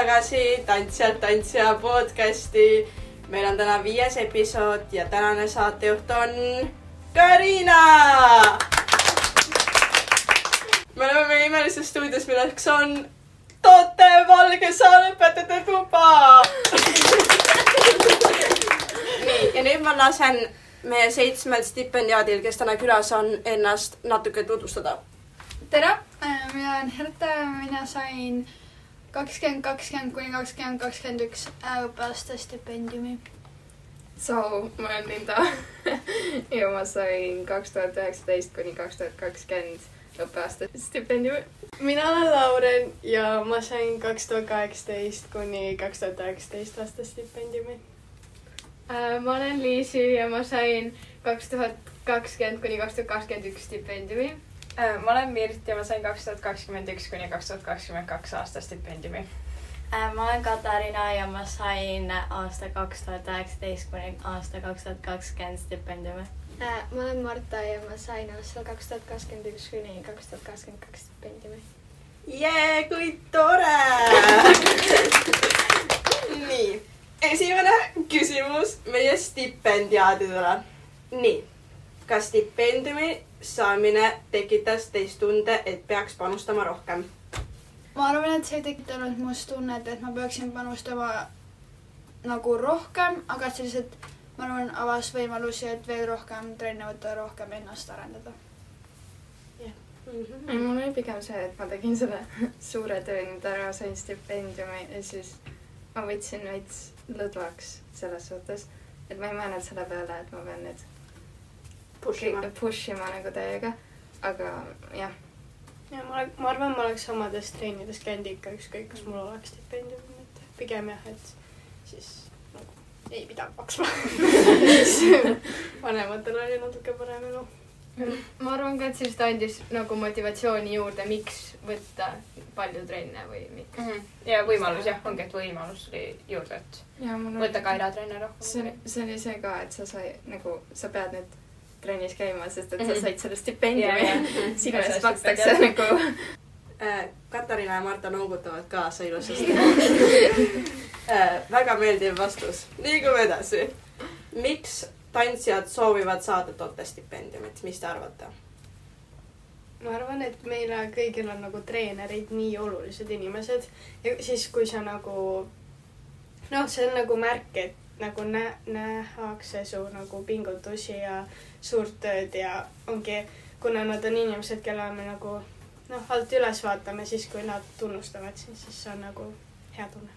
tagasi Tantsijad tantsija podcasti. meil on täna viies episood ja tänane saatejuht on Karina. me oleme meie imelises stuudios, milleks on Toote Valgesaare õpetajate tuba. nii, ja nüüd ma lasen meie seitsmel stipendiaadil, kes täna külas on, ennast natuke tutvustada. tere, mina olen Herta mina sain kakskümmend kakskümmend kuni kakskümmend kakskümmend üks õppeaasta stipendiumi. So, ma olen Linda ja ma sain kaks tuhat üheksateist kuni kaks tuhat kakskümmend õppeaasta stipendiumi. mina olen Lauren ja ma sain kaks tuhat kaheksateist kuni kaks tuhat üheksateist aasta stipendiumi. Äh, ma olen Liisi ja ma sain kaks tuhat kakskümmend kuni kaks tuhat kakskümmend üks stipendiumi. Äh, ma olen Mirt ja ma sain kaks tuhat kakskümmend üks kuni kaks tuhat kakskümmend kaks aasta stipendiumi. Äh, ma olen Katariina ja ma sain aasta kaks tuhat üheksateist kuni aasta kaks tuhat kakskümmend stipendiumi. ma olen Marta ja ma sain aastal kaks tuhat kakskümmend üks kuni kaks tuhat kakskümmend kaks stipendiumi. jee, kui tore nii, esimene küsimus meie stipendiaadidele. nii, kas stipendiumi saamine tekitas teis tunde, et peaks panustama rohkem? ma arvan, et see ei tekitanud must tunnet, et ma peaksin panustama nagu rohkem, aga lihtsalt, ma arvan, avas võimalusi, et veel rohkem trenne võtta, rohkem ennast arendada. ei, mul oli pigem see, et ma tegin selle suure töö nüüd ära, sain stipendiumi ja siis ma võtsin veits lõdvaks selles suhtes, et ma ei mõelnud selle peale, et ma pean nüüd Push ima. push ima nagu täiega. aga jah, ja ma, ma arvan, ma oleks omades treenides käinud ikka ükskõik, kas mul oleks stipendium või mitte. pigem jah, et siis nagu ei pidanud maksma vanematel oli natuke parem elu. ma arvan ka, et see lihtsalt andis nagu motivatsiooni juurde, miks võtta palju trenne või miks mm. -hmm. ja võimalus jah, ongi, et võimalus oli juurde, et ja mul oli võtta ka eratrenne see rohkem. oli, see oli see ka, et sa sai nagu, sa pead nüüd trennis käima, sest et Mhm. sa said selle stipendiumi sinu Ja eest makstakse stipendium. nagu. Äh, Katariina ja Marta noogutavad kaasa ilusasti. väga meeldiv vastus. liigume edasi. miks tantsijad soovivad saada Tote stipendiumit, mis te arvate? ma arvan, et meile kõigil on nagu treenerid nii olulised inimesed ja siis, kui sa nagu noh, see on nagu märk, et nagu nä-, nähakse su nagu pingutusi ja suurt tööd ja ongi, kuna nad on inimesed, kelle me nagu noh, alt üles vaatame, siis kui nad tunnustavad, siis, siis see on nagu hea tunne.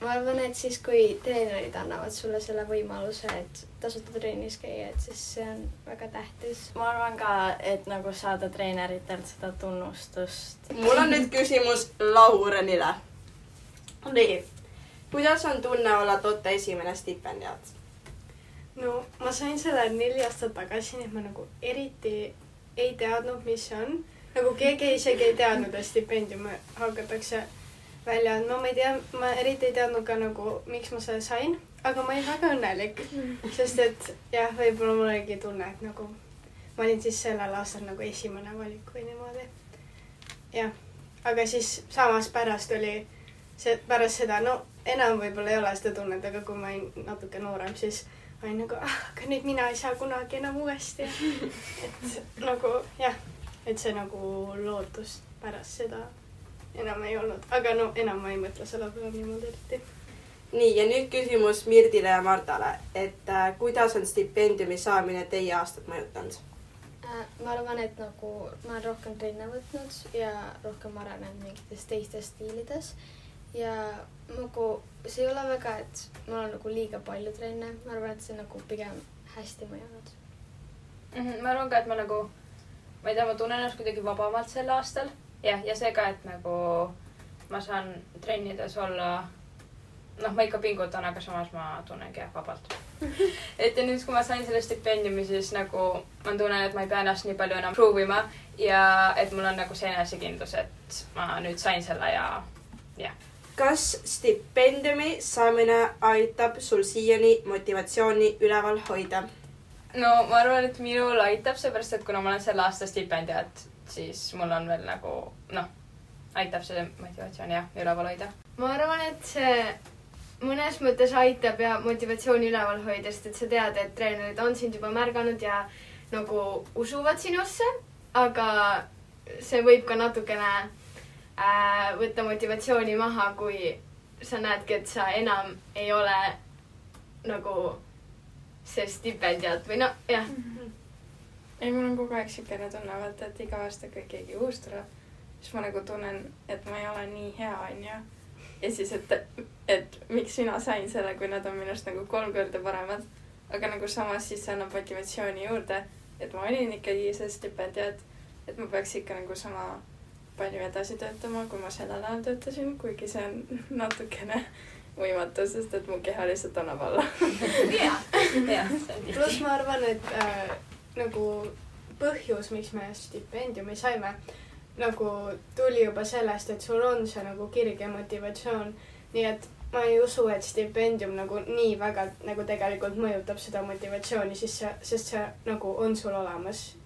ma arvan, et siis, kui treenerid annavad sulle selle võimaluse, et tasuta trennis käia, et siis see on väga tähtis. ma arvan ka, et nagu saada treeneritelt seda tunnustust. mul on nüüd küsimus Laurenile. nii, kuidas on tunne olla Tote esimene stipendiaat? no ma sain selle neli aastat tagasi, nii et ma nagu eriti ei teadnud, mis see on. nagu keegi isegi ei teadnud, et stipendiume hakatakse välja andma, ma ei tea, ma eriti ei teadnud ka nagu, miks ma selle sain, aga ma olin väga õnnelik, sest et jah, võib-olla mul oligi tunne, et nagu ma olin siis sellel aastal nagu esimene valik või niimoodi. jah, aga siis samas pärast oli see, pärast seda, no enam võib-olla ei ole seda tunnet, aga kui ma olin natuke noorem, siis ma olin nagu, ah, aga nüüd mina ei saa kunagi enam uuesti. et nagu jah, et see nagu lootus pärast seda enam ei olnud, aga no enam ma ei mõtle selle peale niimoodi eriti. nii, ja nüüd küsimus Mirdile ja Mardale, et äh, kuidas on stipendiumi saamine teie aastat mõjutanud? Äh, ma arvan, et nagu ma olen rohkem trenne võtnud ja rohkem arenenud mingites teistes stiilides ja nagu see ei ole väga, et mul on nagu liiga palju trenne, ma arvan, et see nagu pigem hästi mõjunud. Mhm, ma arvan ka, et ma nagu, ma ei tea, ma tunnen ennast kuidagi vabamalt sel aastal. jah, ja see ka, et nagu ma saan trennides olla, noh, ma ikka pingutan, aga samas ma tunnengi jah vabalt. et ja nüüd, kui ma sain selle stipendiumi, siis nagu ma tunnen, et ma ei pea ennast nii palju enam prove ima ja et mul on nagu see enesekindlus, et ma nüüd sain selle ja jah. Kas stipendiumi saamine aitab sul siiani motivatsiooni üleval hoida? no ma arvan, et minul aitab, seepärast et kuna ma olen selle aasta stipendiaat, siis mul on veel nagu noh, aitab see motivatsiooni jah, üleval hoida. ma arvan, et see mõnes mõttes aitab ja motivatsiooni üleval hoida, sest et sa tead, et treenerid on sind juba märganud ja nagu usuvad sinusse, aga see võib ka natukene äh, võtta motivatsiooni maha, kui sa näedki, et sa enam ei ole nagu see stipendiat või noh, jah. ei, mul on kogu aeg siukene tunne, vaata, et iga aasta, kui keegi uus tuleb, siis ma nagu tunnen, et ma ei ole nii hea, onju. ja siis, et, et miks mina sain selle, kui nad on minust nagu kolm korda paremad. aga nagu samas siis see annab motivatsiooni juurde, et ma olin ikkagi see stipendiat, et ma peaks ikka nagu sama palju edasi töötama, kui ma sellel ajal töötasin, kuigi see on natukene võimatu, sest et mu keha lihtsalt annab alla. pluss ma arvan, et äh, nagu põhjus, miks me stipendiumi saime, nagu tuli juba sellest, et sul on see nagu kirg ja motivatsioon. nii et ma ei usu, et stipendium nagu nii väga nagu tegelikult mõjutab seda motivatsiooni, siis see, sest see nagu on sul olemas.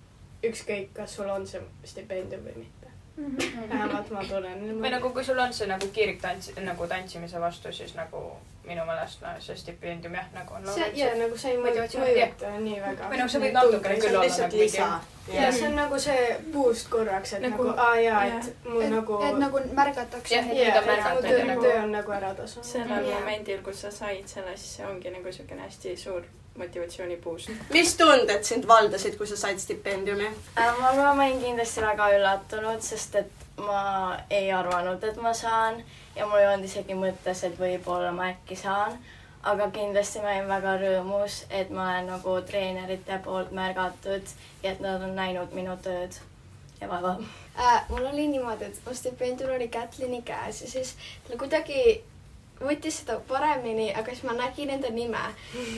ükskõik, kas sul on see stipendium või mitte. Vähemalt ma tunnen. või nagu, kui sul on see nagu kirg tants, nagu tantsimise vastu, siis nagu minu meelest no, see stipendium jah, nagu on see ja nagu see ei mõjuta nii väga. Või noh, see võib natukene küll olla nagu lisa. ja see on nagu see boost korraks, et nagu, Nagu- nagu aa jaa, et mul nagu. et nagu märgatakse Jah, et nüüd on märgatud töö nagu- on nagu ära tasunud. sellel Jaa. momendil, kus sa said selle, siis see ongi nagu siukene hästi suur motivatsiooni boost. mis tunded sind valdasid, kui sa said stipendiumi? Äh, ma arvan, ma olin kindlasti väga üllatunud, sest et ma ei arvanud, et ma saan ja mul ei olnud isegi mõttes, et võib-olla ma äkki saan. aga kindlasti ma olin väga rõõmus, et ma olen nagu treenerite poolt märgatud ja et nad on näinud minu tööd ja vaeva. äh,. mul oli niimoodi, et mu stipendium oli Kätlini käes ja siis ta kuidagi võttis seda paremini, aga siis ma nägin enda nime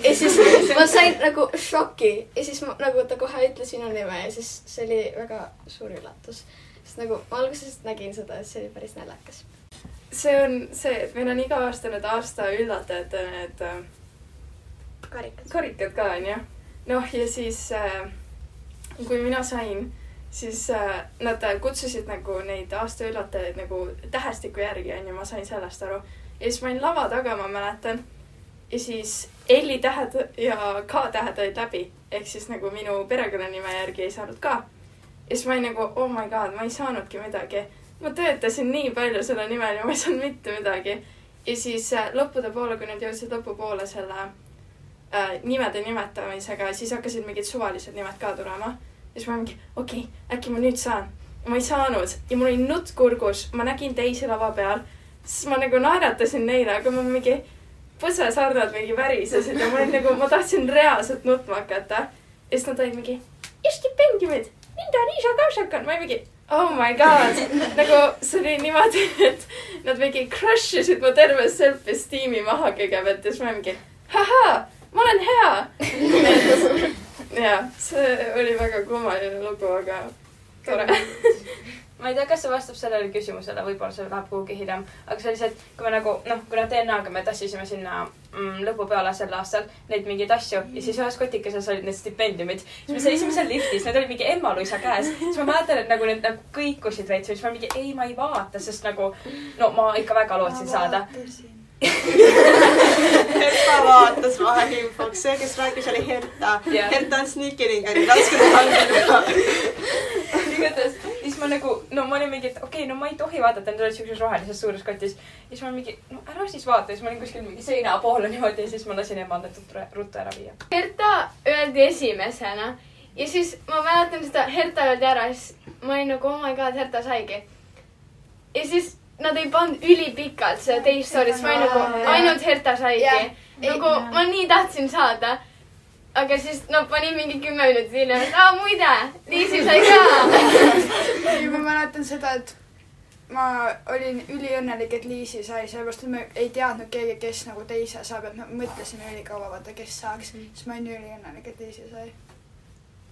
ja siis ma sain nagu šoki ja siis ma nagu ta kohe ütles minu nime ja siis see oli väga suur üllatus. sest nagu ma alguses nägin seda, et see oli päris naljakas. see on see, et meil on iga aasta need aasta üllatajate need äh, karikad. karikad ka onju. noh, ja siis äh, kui mina sain, siis äh, nad kutsusid nagu neid aasta üllatajaid nagu tähestiku järgi onju, ma sain sellest aru. Ja siis ma olin lava taga, ma mäletan. ja siis L-i tähed ja K-tähed olid läbi ehk siis nagu minu perekonnanime järgi ei saanud ka. ja siis ma olin nagu oh my god, ma ei saanudki midagi. ma töötasin nii palju selle nimel ja ma ei saanud mitte midagi. ja siis äh, lõppude poole, kui nad jõudsid lõpupoole selle äh, nimede nimetamisega, siis hakkasid mingid suvalised nimed ka tulema. ja siis ma mingi, okei okay,, äkki ma nüüd saan. ma ei saanud ja mul oli nutt kurgus, ma nägin teisi lava peal, siis ma nagu naeratasin neile, aga ma mingi põsesarnad mingi värisesid ja ma olin nagu, ma tahtsin reaalselt nutma hakata. ja siis nad olid mingi, ja stipendiumid, Linda, Liisa, Kausakan, ma olin mingi oh my god, nagu see oli niimoodi, et nad mingi crush isid mu terve self-esteem'i maha kõigepealt ja siis ma mingi ahaa, ma olen hea. ja see oli väga kummaline lugu, aga tore. ma ei tea, kas see vastab sellele küsimusele, võib-olla see läheb kuhugi hiljem, aga see oli see, et kui me nagu noh, kuna DNA-ga me tassisime sinna mm, lõpu peale sel aastal neid mingeid asju ja siis ühes kotikeses olid need stipendiumid. siis me seisime seal liftis, need olid mingi Emma-Luisa käes. siis ma mäletan, et nagu need nagu kõikusid veits ja siis ma mingi ei, ma ei vaata, sest nagu no ma ikka väga lootsin saada. Herta vaatas vaheinfoks, see, kes rääkis, oli Herta. Jah. Herta on sniikiringani raske hangida. igatahes, siis ma nagu, no ma olin mingi, et okei okay,, no ma ei tohi vaadata, need olid siukses rohelises suures kotis. ja siis ma mingi, no ära siis vaata, siis ma olin kuskil mingi seina poole niimoodi ja siis ma lasin emal need ruttu- ära viia. Herta öeldi esimesena ja siis ma mäletan seda, Herta öeldi ära, siis ma olin nagu oh my god, Herta saigi. ja siis nad ei pannud ülipikalt seda teist story't, siis ma olin nagu ainult Herta saigi Jah.. nagu ma nii tahtsin saada. Aga siis no panin mingi kümme minutit hiljem, et aa muide, Liisi sai ka. ja ma mäletan seda, et ma olin üliõnnelik, et Liisi sai, sellepärast et me ei teadnud keegi, kes nagu teise saab, et me mõtlesime ülikaua, vaata, kes saaks. siis ma olin üliõnnelik, et Liisi sai.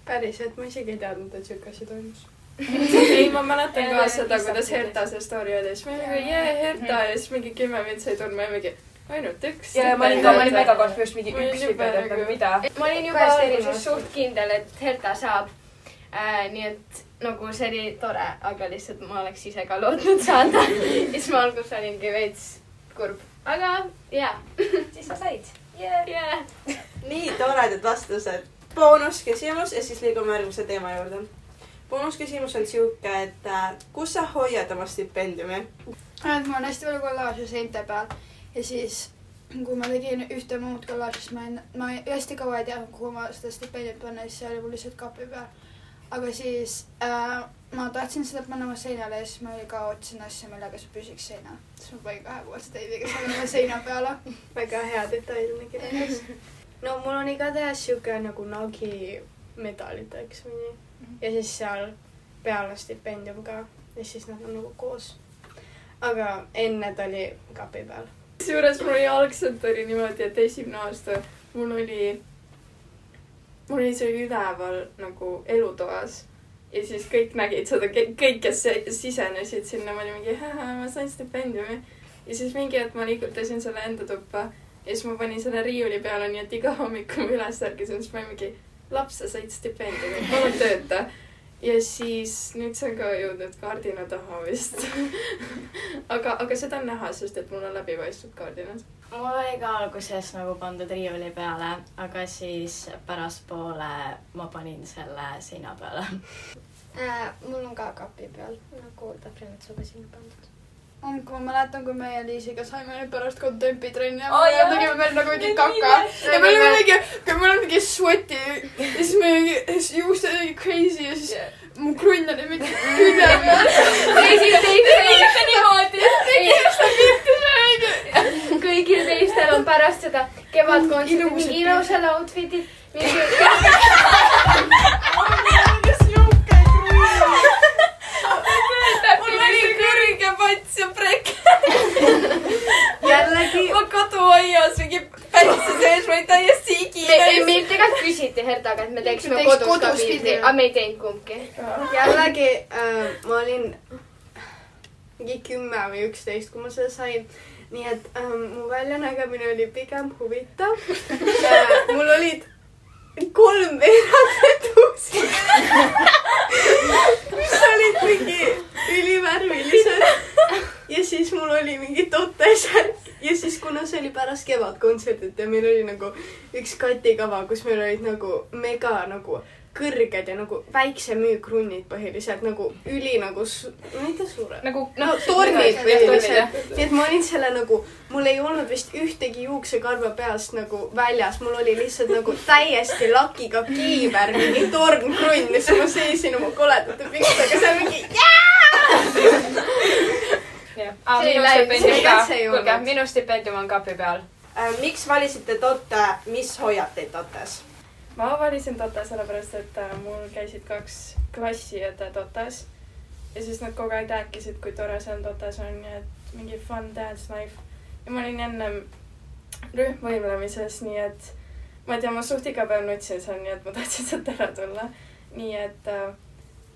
päriselt, ma isegi ei teadnud, et siuke asi toimus. ei, ma mäletan ka seda, kuidas. Herta see story oli, siis olin nagu jee, Herta ja siis mingi kümme minutit sai tundma ja mingi ainult üks. ja, ja ma olin ka, ma olin mega confused, mingi Ma olin üks stipend, et nagu mida. ma olin juba alguses suht kindel, et Herta saab äh,. nii et nagu see oli tore, aga lihtsalt ma oleks ise ka lootnud saada. siis ma alguses olingi veits kurb, aga jaa siis sa said yeah.. yeah.. nii toredad vastused. boonusküsimus ja siis liigume järgmise teema juurde. boonusküsimus on sihuke, et äh, kus sa hoiad oma stipendiumi? et mul on hästi palju kollaaže seinte peal ja siis kui ma tegin ühte muud kollaaži, siis ma en-, ma hästi kaua ei teadnud, kuhu ma seda stipendiumit panna, siis see oli mul lihtsalt kapi peal. aga siis äh, ma tahtsin seda panna oma seinale ja siis ma ka otsin asja, millega see püsiks seinal. siis ma panin kahepoolse teibiga selle seina peale. väga hea detailne kirjeldus. no mul on igatahes sihuke nagu nagi medaliteks või nii. ja siis seal peal on stipendium ka ja siis nad on nagu koos. aga enne ta oli kapi peal. Kusjuures mul oli algselt oli niimoodi, et esimene aasta mul oli, mul oli see üleval nagu elutoas ja siis kõik nägid seda, kõik, kes se- sisenesid sinna, ma olin mingi, ma sain stipendiumi. ja siis mingi hetk ma liigutasin selle enda tuppa ja siis ma panin selle riiuli peale, nii et iga hommik, kui ma üles ärkasin, siis ma olin mingi, laps, sa said stipendiumi, palun tööta. Ja siis nüüd see on ka jõudnud kaardina taha vist. aga, aga seda on näha, sest et mul on läbipaistvad kaardinad. mul oli ka alguses nagu pandud riiuli peale, aga siis pärastpoole ma panin selle seina peale. äh,. mul on ka kapi peal nagu tahvlimetsaga sinna pandud. Hommikul ma mäletan, kui meie Liisiga saime pärast kontempi trenni ja Oi, me tegime veel nagu mingi kaka. ja me olime mingi, me olime mingi sweaty ja siis me juuksed olid crazy ja siis mu krunn oli mingi külje peal. kõigil teistel niimoodi. kõigil teistel on pärast seda kevadkontserti mingi ilusad outfit'id, mingi jällegi ma koduaias mingi pätsi sees, ma olin täiesti me, igine. meilt tegelikult küsiti Hertaga, et me teeksime Teeks kodus ka kodus pildi pildi., aga me ei teinud kumbki. jällegi äh, ma olin mingi kümme või üksteist, kui ma seda sain. nii et ähm, mu väljanägemine oli pigem huvitav äh,. mul olid kolm veerandretuusi, mis olid mingi ülivärvilised. Ja siis mul oli mingi totesärk ja siis, kuna see oli pärast kevadkontserdit ja meil oli nagu üks katikava, kus meil olid nagu mega nagu kõrged ja nagu päiksemüükrunnid põhiliselt nagu üli nagu su-, tea, suured. nagu no tornid tornid, põhiliselt. nii et ma olin selle nagu, mul ei olnud vist ühtegi juuksekarva peast nagu väljas, mul oli lihtsalt nagu täiesti lakiga kiiver, mingi tornkrull siis ma seisin oma koledate pükstega seal mingi jah. See ei minu stipendium see ka, kuulge, minu stipendium on kapi peal. Äh, miks valisite Totte, mis hoiab teid Tottes? ma valisin Tote sellepärast, et äh, mul käisid kaks klassiõde Totes ja siis nad kogu aeg rääkisid, kui tore seal Totes on ja et mingi fun dance life. ja ma olin ennem rühmvõimlemises, nii et ma ei tea, ma suht iga päev nutsin seal, nii et ma tahtsin sealt ära tulla. nii et äh,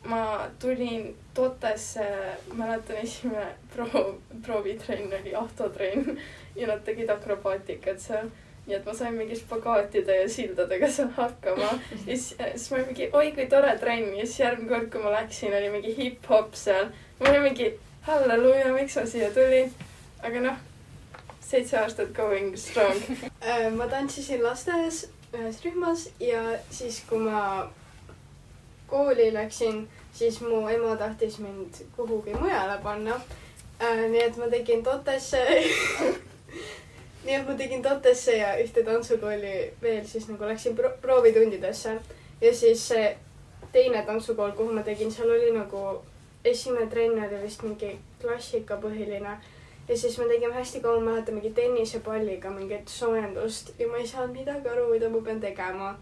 ma tulin Totesse, mäletan esimene proov, proovitrenn oli autotrenn ja nad tegid akrobaatikat seal nii et ma sain mingi spagaatide ja sildadega seal hakkama. ja siis, siis ma olin mingi, oi kui tore trenn ja siis järgmine kord, kui ma läksin, oli mingi hip-hop seal. ma olin mingi, halleluuja, miks ma siia tulin. aga noh, seitse aastat going strong. Äh, ma tantsisin lasteaias ühes rühmas ja siis, kui ma kooli läksin, siis mu ema tahtis mind kuhugi mujale panna. nii et ma tegin Totesse. nii et ma tegin Totesse ja ühte tantsukooli veel siis nagu läksin pro proovitundidesse ja siis see teine tantsukool, kuhu ma tegin, seal oli nagu esimene trenn oli vist mingi klassikapõhiline ja siis me tegime hästi kaua, ma mäletan mingi tennisepalliga mingit soojendust ja ma ei saanud midagi aru, mida ma pean tegema.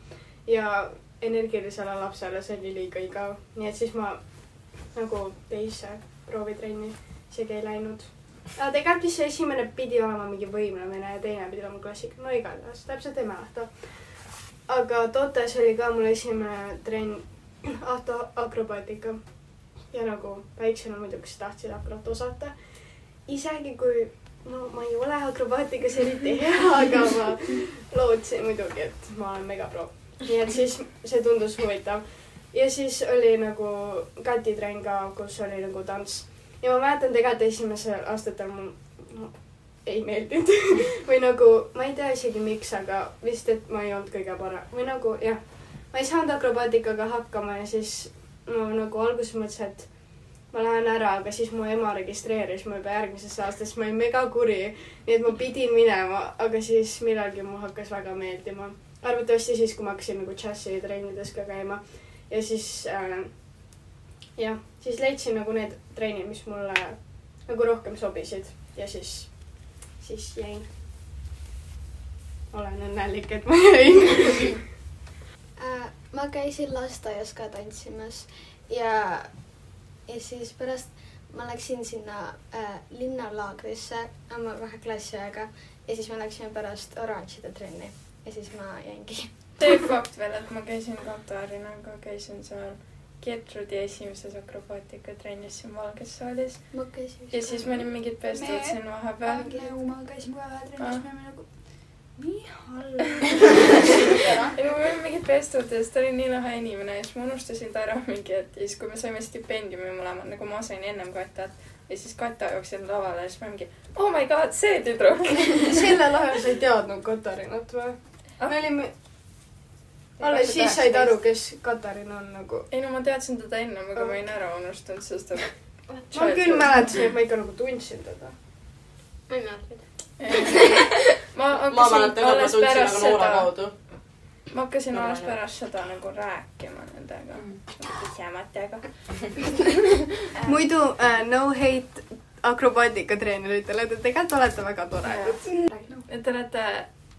ja energilisele lapsele see oli liiga igav, nii et siis ma nagu teise proovitrenni isegi ei läinud. tegelikult vist see esimene pidi olema mingi võimlemine ja teine pidi olema klassika, no igatahes täpselt ei mäleta. aga Totes oli ka mul esimene trenn autoakrobaatika ja nagu väiksena muidugi tahtsin akrobat osata isegi kui no ma ei ole akrobaatikas eriti hea, aga ma lootsin muidugi, et ma olen megapro. Nii et siis see tundus huvitav. ja siis oli nagu katitrenn ka, kus oli nagu tants. ja ma mäletan tegelikult esimesel aastatel mul no, ei meeldinud või nagu ma ei tea isegi miks, aga vist, et ma ei olnud kõige parem või nagu jah, ma ei saanud akrobaatikaga hakkama ja siis ma nagu alguses mõtlesin, et ma lähen ära, aga siis mu ema registreeris mu juba järgmisesse aastasse, ma olin megakuri, nii et ma pidin minema, aga siis millalgi mu hakkas väga meeldima. Arvatavasti siis, kui ma hakkasin nagu džässitrennides ka käima ja siis äh, jah, siis leidsin nagu need trennid, mis mulle nagu rohkem sobisid ja siis, siis jäin. olen õnnelik, et ma jäin. äh,. ma käisin lasteaias ka tantsimas ja, ja siis pärast ma läksin sinna äh, linnalaagrisse oma kahe klassiõega ja siis me läksime pärast oranžide trenni ja siis ma jäingi. see fakt veel, et ma käisin Katarinaga, käisin seal Gertrudi esimeses akrobaatikatrennis siin Valges saalis ma käisin. ja siis me olime mingid pestud siin vahepeal. ma käisin ka ühe trennis, me olime nagu nii halb. ei, me olime mingid pestud ja siis ta oli nii lahe inimene ja siis ma unustasin ta ära mingi hetk ja siis, kui me saime stipendiumi mõlemad, nagu ma sain ennem Katat ja siis Kata jooksis lavale ja siis ma mingi oh my god, see tüdruk. sellel ajal sa ei teadnud Katarinat või? Me olime, alles siis said aru, kes Katarin on nagu. ei no ma teadsin teda ennem, aga ma olin ära unustanud, sest ta. ma küll mäletasin, et ma ikka nagu tundsin teda. ma ei mäleta. ma ma hakkasin et alles tundsin pärast aga Noora seda, ma hakkasin alles pärast seda nagu rääkima nendega, tühjematega. muidu uh, no hate akrobaatikateeneritele, te tegelikult olete väga toredad. et te olete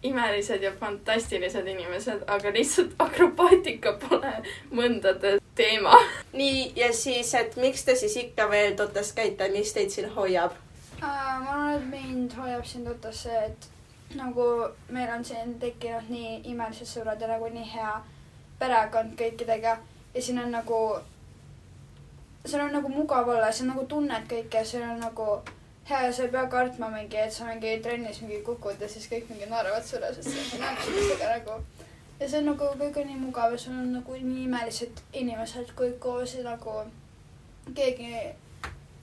imelised ja fantastilised inimesed, aga lihtsalt akrobaatika pole mõndade teema. nii, ja siis, et miks te siis ikka veel Totas käite, mis teid siin hoiab? ma arvan, et mind hoiab siin tuttav see, et nagu meil on siin tekkinud nii imelised sõbrad ja nagu nii hea perekond kõikidega ja siin on nagu, seal on nagu mugav olla, sa nagu tunned kõike ja see on nagu ja sa ei pea kartma mingi, et sa mingi trennis mingi kukud ja siis kõik mingi naeravad sulle, sest sa näed üksteisega nagu. ja see on nagu kõik on nii mugav ja sul on nagu nii imelised inimesed kõik koos ja nagu keegi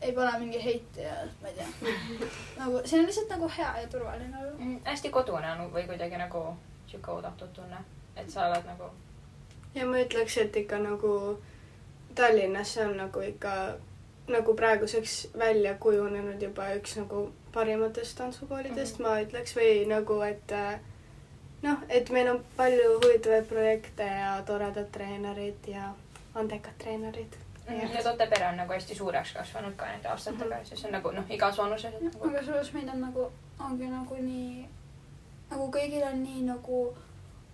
ei pane mingi heiti ja ma ei tea. nagu see on lihtsalt nagu hea ja turvaline. Mm, hästi kodune on või kuidagi nagu sihuke oodatud tunne, et sa oled nagu ja ma ütleks, et ikka nagu Tallinnas see on nagu ikka nagu praeguseks välja kujunenud juba üks nagu parimatest tantsukoolidest mm, -hmm. ma ütleks, või nagu, et äh, noh, et meil on palju huvitavaid projekte ja toredad treenerid ja andekad treenerid. ja Tote pere on nagu hästi suureks kasvanud ka nende aastatega, siis on nagu noh, igas vanuses, et nagu aga samas meil on nagu, ongi nagu nii, nagu kõigil on nii nagu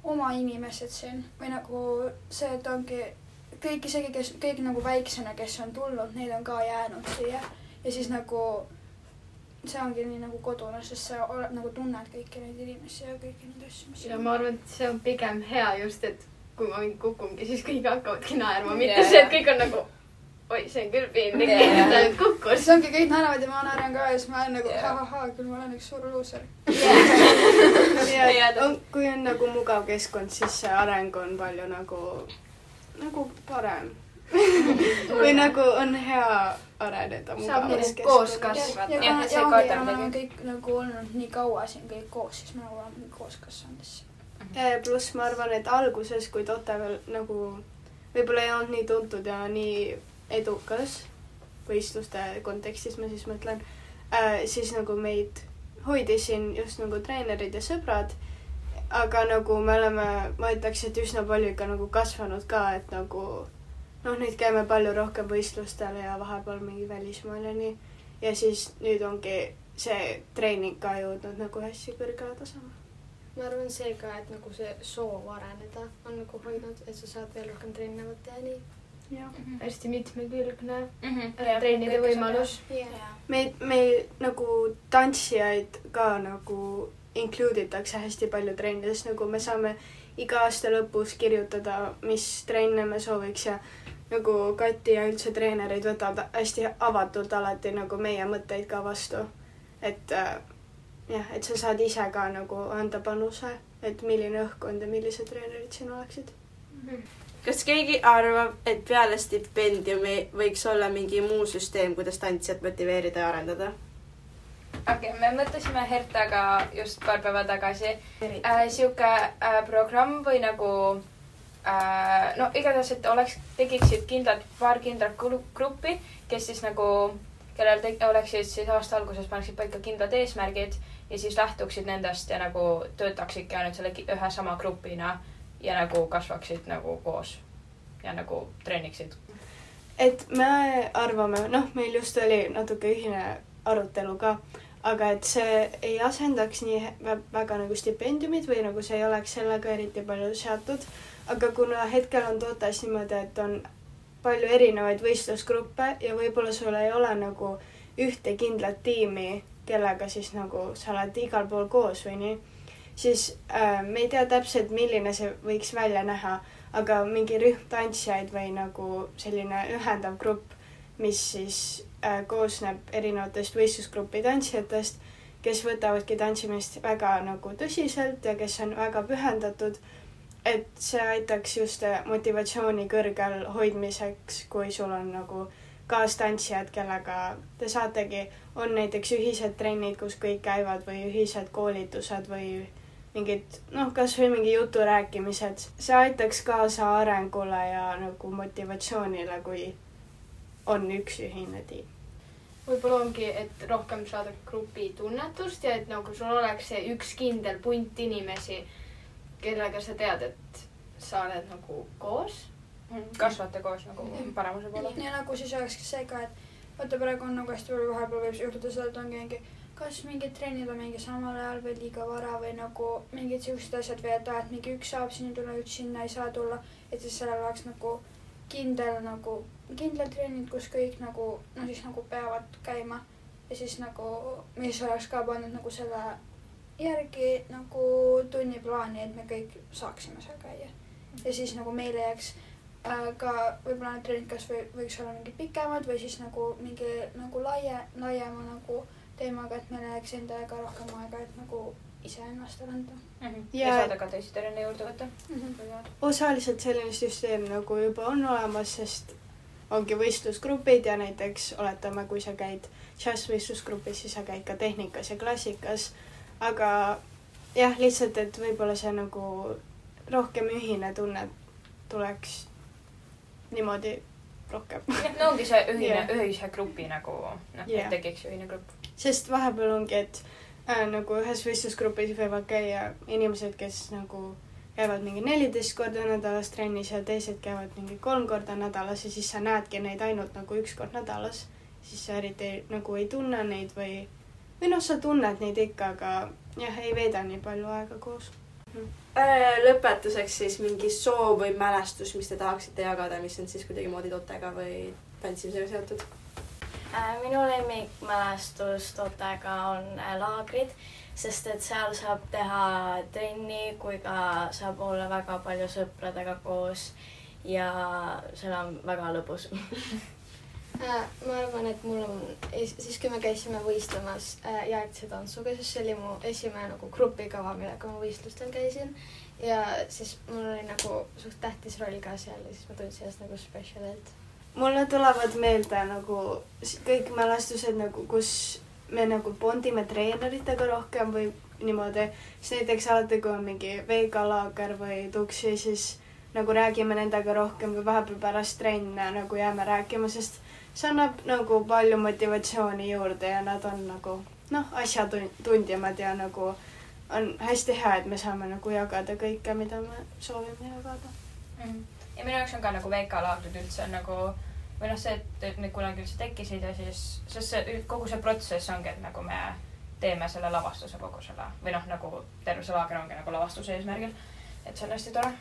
oma inimesed siin või nagu see, et ongi kõik isegi, kes kõik nagu väiksena, kes on tulnud, need on ka jäänud siia ja siis nagu see ongi nii nagu kodune, sest sa oled nagu tunned kõiki neid inimesi ja kõiki neid asju, mis ja ma arvan, et see on pigem hea just, et kui ma mingi kukungi, siis kõik hakkavadki naerma, mitte Jaa. see, et kõik on nagu oi, see on küll piinlik, et ta nüüd kukkus. siis ongi kõik naeravad ja ma naeran ka ja siis ma olen nagu Jaa. ha-ha-ha, küll ma olen üks suur luuser. ja Jaa, on, kui on nagu mugav keskkond, siis see areng on palju nagu, nagu parem. või nagu on hea areneda Saab mugavas nii koos keskkonnas. kasvada. ja, ja, see ja, ka ongi, ja me oleme kõik nagu olnud nii kaua siin kõik koos, siis me nagu oleme koos kasvanud siis. Ja pluss ma arvan, et alguses, kui Tote veel nagu võib-olla ei olnud nii tuntud ja nii edukas võistluste kontekstis ma siis mõtlen äh,, siis nagu meid hoidis siin just nagu treenerid ja sõbrad. Aga nagu me oleme, ma ütleks, et üsna palju ikka nagu kasvanud ka, et nagu noh, nüüd käime palju rohkem võistlustel ja vahepeal mingi välismaal ja nii. ja siis nüüd ongi see treening ka jõudnud nagu hästi kõrgele tasemele. ma arvan see ka, et nagu see soov areneda on nagu hoidnud, et sa saad veel rohkem trenne võtta ja nii. jah. hästi mitmekülgne mm -hmm. treenide võimalus. meid, meil nagu tantsijaid ka nagu include itakse hästi palju trennides, nagu me saame iga aasta lõpus kirjutada, mis trenne me sooviks ja nagu Kati ja üldse treenerid võtavad hästi avatult alati nagu meie mõtteid ka vastu. et äh, jah, et sa saad ise ka nagu anda panuse, et milline õhkkond ja millised treenerid siin oleksid. kas keegi arvab, et peale stipendiumi võiks olla mingi muu süsteem, kuidas tantsijat motiveerida ja arendada? Okei okay,, me mõtlesime Hertaga just paar päeva tagasi äh, sihuke äh, programm või nagu äh, no igatahes, et oleks, tekiksid kindlad, paar kindlat gru- gruppi, kes siis nagu, kellel tek- oleksid siis aasta alguses paneksid paika kindlad eesmärgid ja siis lähtuksid nendest ja nagu töötaksidki ainult selle ühe sama grupina ja nagu kasvaksid nagu koos ja nagu treeniksid. et me arvame, noh, meil just oli natuke ühine arutelu ka, aga et see ei asendaks nii väga nagu stipendiumid või nagu see ei oleks sellega eriti palju seotud. aga kuna hetkel on tootes niimoodi, et on palju erinevaid võistlusgruppe ja võib-olla sul ei ole nagu ühte kindlat tiimi, kellega siis nagu sa oled igal pool koos või nii, siis äh, me ei tea täpselt, milline see võiks välja näha, aga mingi rühm tantsijaid või nagu selline ühendav grupp, mis siis koosneb erinevatest võistlusgrupi tantsijatest, kes võtavadki tantsimist väga nagu tõsiselt ja kes on väga pühendatud. et see aitaks just äh, motivatsiooni kõrgel hoidmiseks, kui sul on nagu kaastantsijad, kellega te saategi, on näiteks ühised trennid, kus kõik käivad või ühised koolitused või mingid noh, kasvõi mingi jutu rääkimised, see aitaks kaasa arengule ja nagu motivatsioonile, kui on üks ühine tiim. võib-olla ongi, et rohkem saada grupi tunnetust ja et nagu sul oleks see üks kindel punt inimesi, kellega sa tead, et sa oled nagu koos. kasvate koos nagu paremuse poole. ja nagu siis olekski see ka, et vaata praegu on nagu hästi palju vahepeal võib juhtuda seda, et ongi mingi, kas mingid trennid on mingi samal ajal või liiga vara või nagu mingid siuksed asjad või et aa, et mingi üks saab sinna tulla, üks sinna ei saa tulla. et siis sellel oleks nagu kindel nagu, kindlad trennid, kus kõik nagu, no siis nagu peavad käima. ja siis nagu, mis oleks ka pannud nagu selle järgi nagu tunniplaani, et me kõik saaksime seal käia. ja siis nagu meile jääks äh, ka võib-olla need trennid kas või võiks olla mingid pikemad või siis nagu mingi nagu laie, laiema nagu teemaga, et meil jääks endaga rohkem aega, et nagu iseennast arendada ja, Ja- ja saada ka teisi trenne juurde võtta mm. -hmm. osaliselt selline süsteem nagu juba on olemas, sest ongi võistlusgrupid ja näiteks oletame, kui sa käid džässvõistlusgrupis, siis sa käid ka tehnikas ja klassikas. aga jah, lihtsalt, et võib-olla see nagu rohkem ühine tunne tuleks niimoodi rohkem. no ongi see ühine yeah., ühise grupi nagu noh yeah., tekiks ühine grupp. sest vahepeal ongi, et äh, nagu ühes võistlusgrupis võivad käia inimesed, kes nagu käivad mingi neliteist korda nädalas trennis ja teised käivad mingi kolm korda nädalas ja siis sa näedki neid ainult nagu üks kord nädalas. siis sa eriti ei, nagu ei tunne neid või, või noh, sa tunned neid ikka, aga jah, ei veeda nii palju aega koos. Äh, lõpetuseks siis mingi soov või mälestus, mis te tahaksite jagada, mis on siis kuidagimoodi totega või tantsimisega seotud? Äh, minu lemmikmälestus Totega on äh, laagrid, sest et seal saab teha trenni, kui ka saab olla väga palju sõpradega koos ja seal on väga lõbus. Äh, ma arvan, et mul on, siis kui me käisime võistlemas äh, jäätise tantsuga, siis see oli mu esimene nagu grupikava, millega ma võistlustel käisin. ja siis mul oli nagu suht tähtis roll ka seal ja siis ma tundsin ennast nagu special'ilt. mulle tulevad meelde nagu kõik mälestused nagu, kus me nagu bondime treeneritega rohkem või niimoodi. siis näiteks alati, kui on mingi veikalaager või tuksi, siis nagu räägime nendega rohkem või vahepeal pärast trenne nagu jääme rääkima, sest see annab nagu palju motivatsiooni juurde ja nad on nagu noh, asjatundjamad ja nagu on hästi hea, et me saame nagu jagada kõike, mida me soovime jagada. ja minu jaoks on ka nagu VK-laagrid üldse on nagu või noh, see, et et need kunagi üldse tekkisid ja siis, sest see kogu see protsess ongi, et nagu me teeme selle lavastuse kogu selle või noh, nagu terve see laager ongi nagu lavastuse eesmärgil. et see on hästi tore.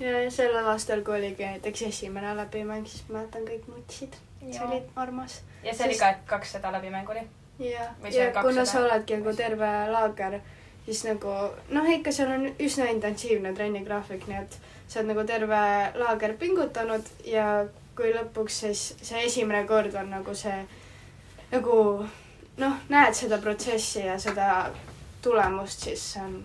ja, sellel aastal, kui oligi näiteks esimene läbimäng, siis ma mäletan, kõik nutsid. see oli armas. ja see oli ka, et kakssada läbimängu oli. ja, ja kuna 200? sa oledki nagu terve laager, siis nagu noh, ikka seal on üsna intensiivne trennigraafik, nii et sa oled nagu terve laager pingutanud ja kui lõpuks siis see esimene kord on nagu see nagu noh, näed seda protsessi ja seda tulemust, siis see on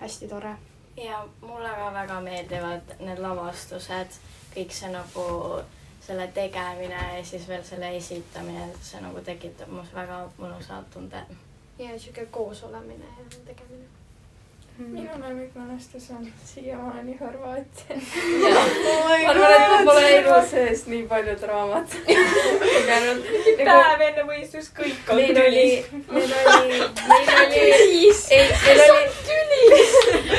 hästi tore. ja mulle ka väga meeldivad need lavastused, kõik see nagu selle tegemine ja siis veel selle esitamine, see nagu tekitab minus väga mõnusa tunde. ja sihuke koos olemine ja tegemine. Minu lemmikmälestus on siiamaani Horvaatia. Oh ma arvan, et ma pole elu sees nii palju draamat kogenud. päev enne võistlust kõik on meil oli meil oli, meil oli, ei, meil oli,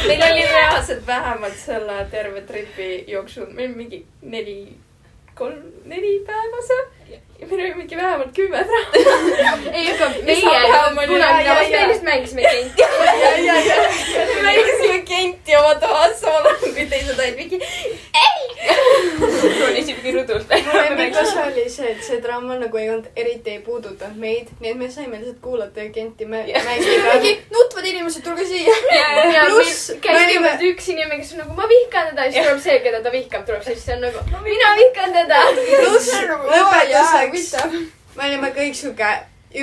meil oli reaalselt vähemalt selle terve tripi jooksul, meil mingi neli, kolm, neli päeva seal. Ja meil oli mingi vähemalt kümme draamat. ei, aga meie kunagi ja. Lavaspeelis mängisime kenti. me mängisime Kenti oma toas, samal ajal kui teised olid mingi ronis ikkagi rõdult mu lemmikosa oli see, et see draama nagu ei olnud, eriti ei puudutanud meid, nii et me saime lihtsalt kuulata ja Kenti mä- mängida. nutvad inimesed, tulge siia. ja Pluss, käis me üks inimene, kes on nagu ma vihkan teda ja siis tuleb see, keda ta vihkab, tuleb siis see on nagu mina vihkan teda. pluss lõpetuseks huvitav. me olime kõik sihuke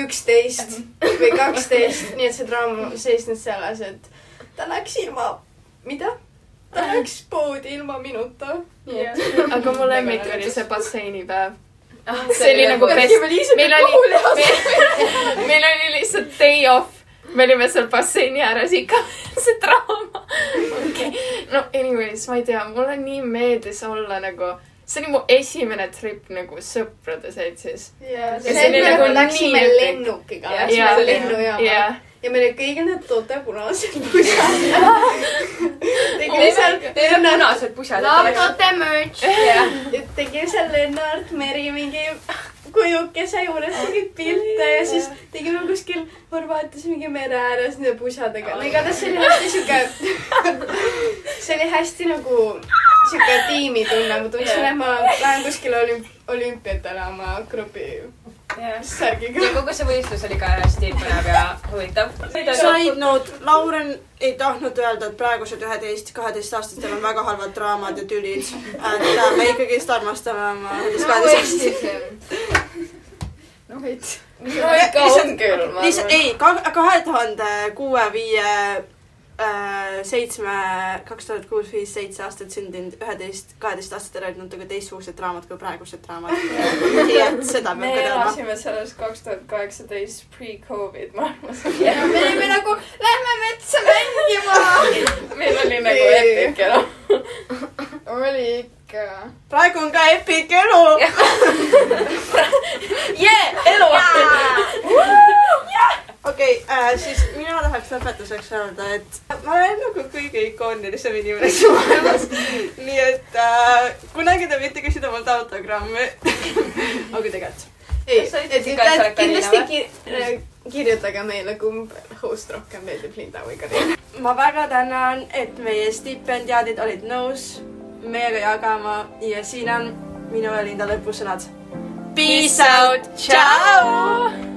üksteist või kaksteist, nii et see draama seisnes selles, et ta läks ilma, mida? ta läks poodi ilma minuta. aga mu lemmik oli see basseinipäev. Ah, see oli nagu best. meil oli, meil oli lihtsalt day off. me olime seal basseini ääres ikka, see draama. okei, no anyways, ma ei tea, mulle nii meeldis olla nagu, see oli mu esimene trip nagu sõprade seltsis. ja see oli me nagu läksime lennukiga, läksime jah, lennujaama jah. ja meil olid kõigil need tote punased pusad. tegime seal, Need on punased pusad. Laptote merch. tegime seal Lennart Meri mingi kujukese juures mingeid pilte ja siis tegime kuskil Horvaatias mingi mere ääres nende pusadega. no igatahes see oli hästi sihuke, see oli hästi nagu sihuke tiimitunne, ma tundsin, et ma lähen kuskile olümp-, olümpiatele oma grupi särgiga. ja kogu see võistlus oli ka hästi põnev ja huvitav. Side note, Lauren ei tahtnud öelda, et praegused üheteist, kaheteistaastastel on väga halvad draamad ja tülid. et äh, me ikkagist armastame oma üheteist, kaheteistaastast. no veits. no ikka on küll, lihtsalt ei, kahe tuhande kuue, viie, seitsme, kaks tuhat kuus, viis, seitse aastat sündinud üheteist, kaheteistaastastel olid natuke teistsugused draamad kui praegused draamad. nii et seda me elasime selles kaks tuhat kaheksateist pre-Covid maailmas. me olime nagu, lähme metsa mängima. meil oli nagu epic elu. oli ikka. praegu on ka epic elu. jee, elu. Okei okay,, siis mina tahaks lõpetuseks öelda, et ma olen nagu kõige ikoonilisem inimene siin maailmas. nii et äh, kunagi te võite küsida mult autogrammi. aga tegelikult. ei, et kindlasti ki- kirjutage meile, kumb host rohkem meeldib, Linda või Karina. ma väga tänan, et meie stipendiaadid olid nõus meiega jagama ja siin on minu ja Linda lõpusõnad. Peace out, tšau.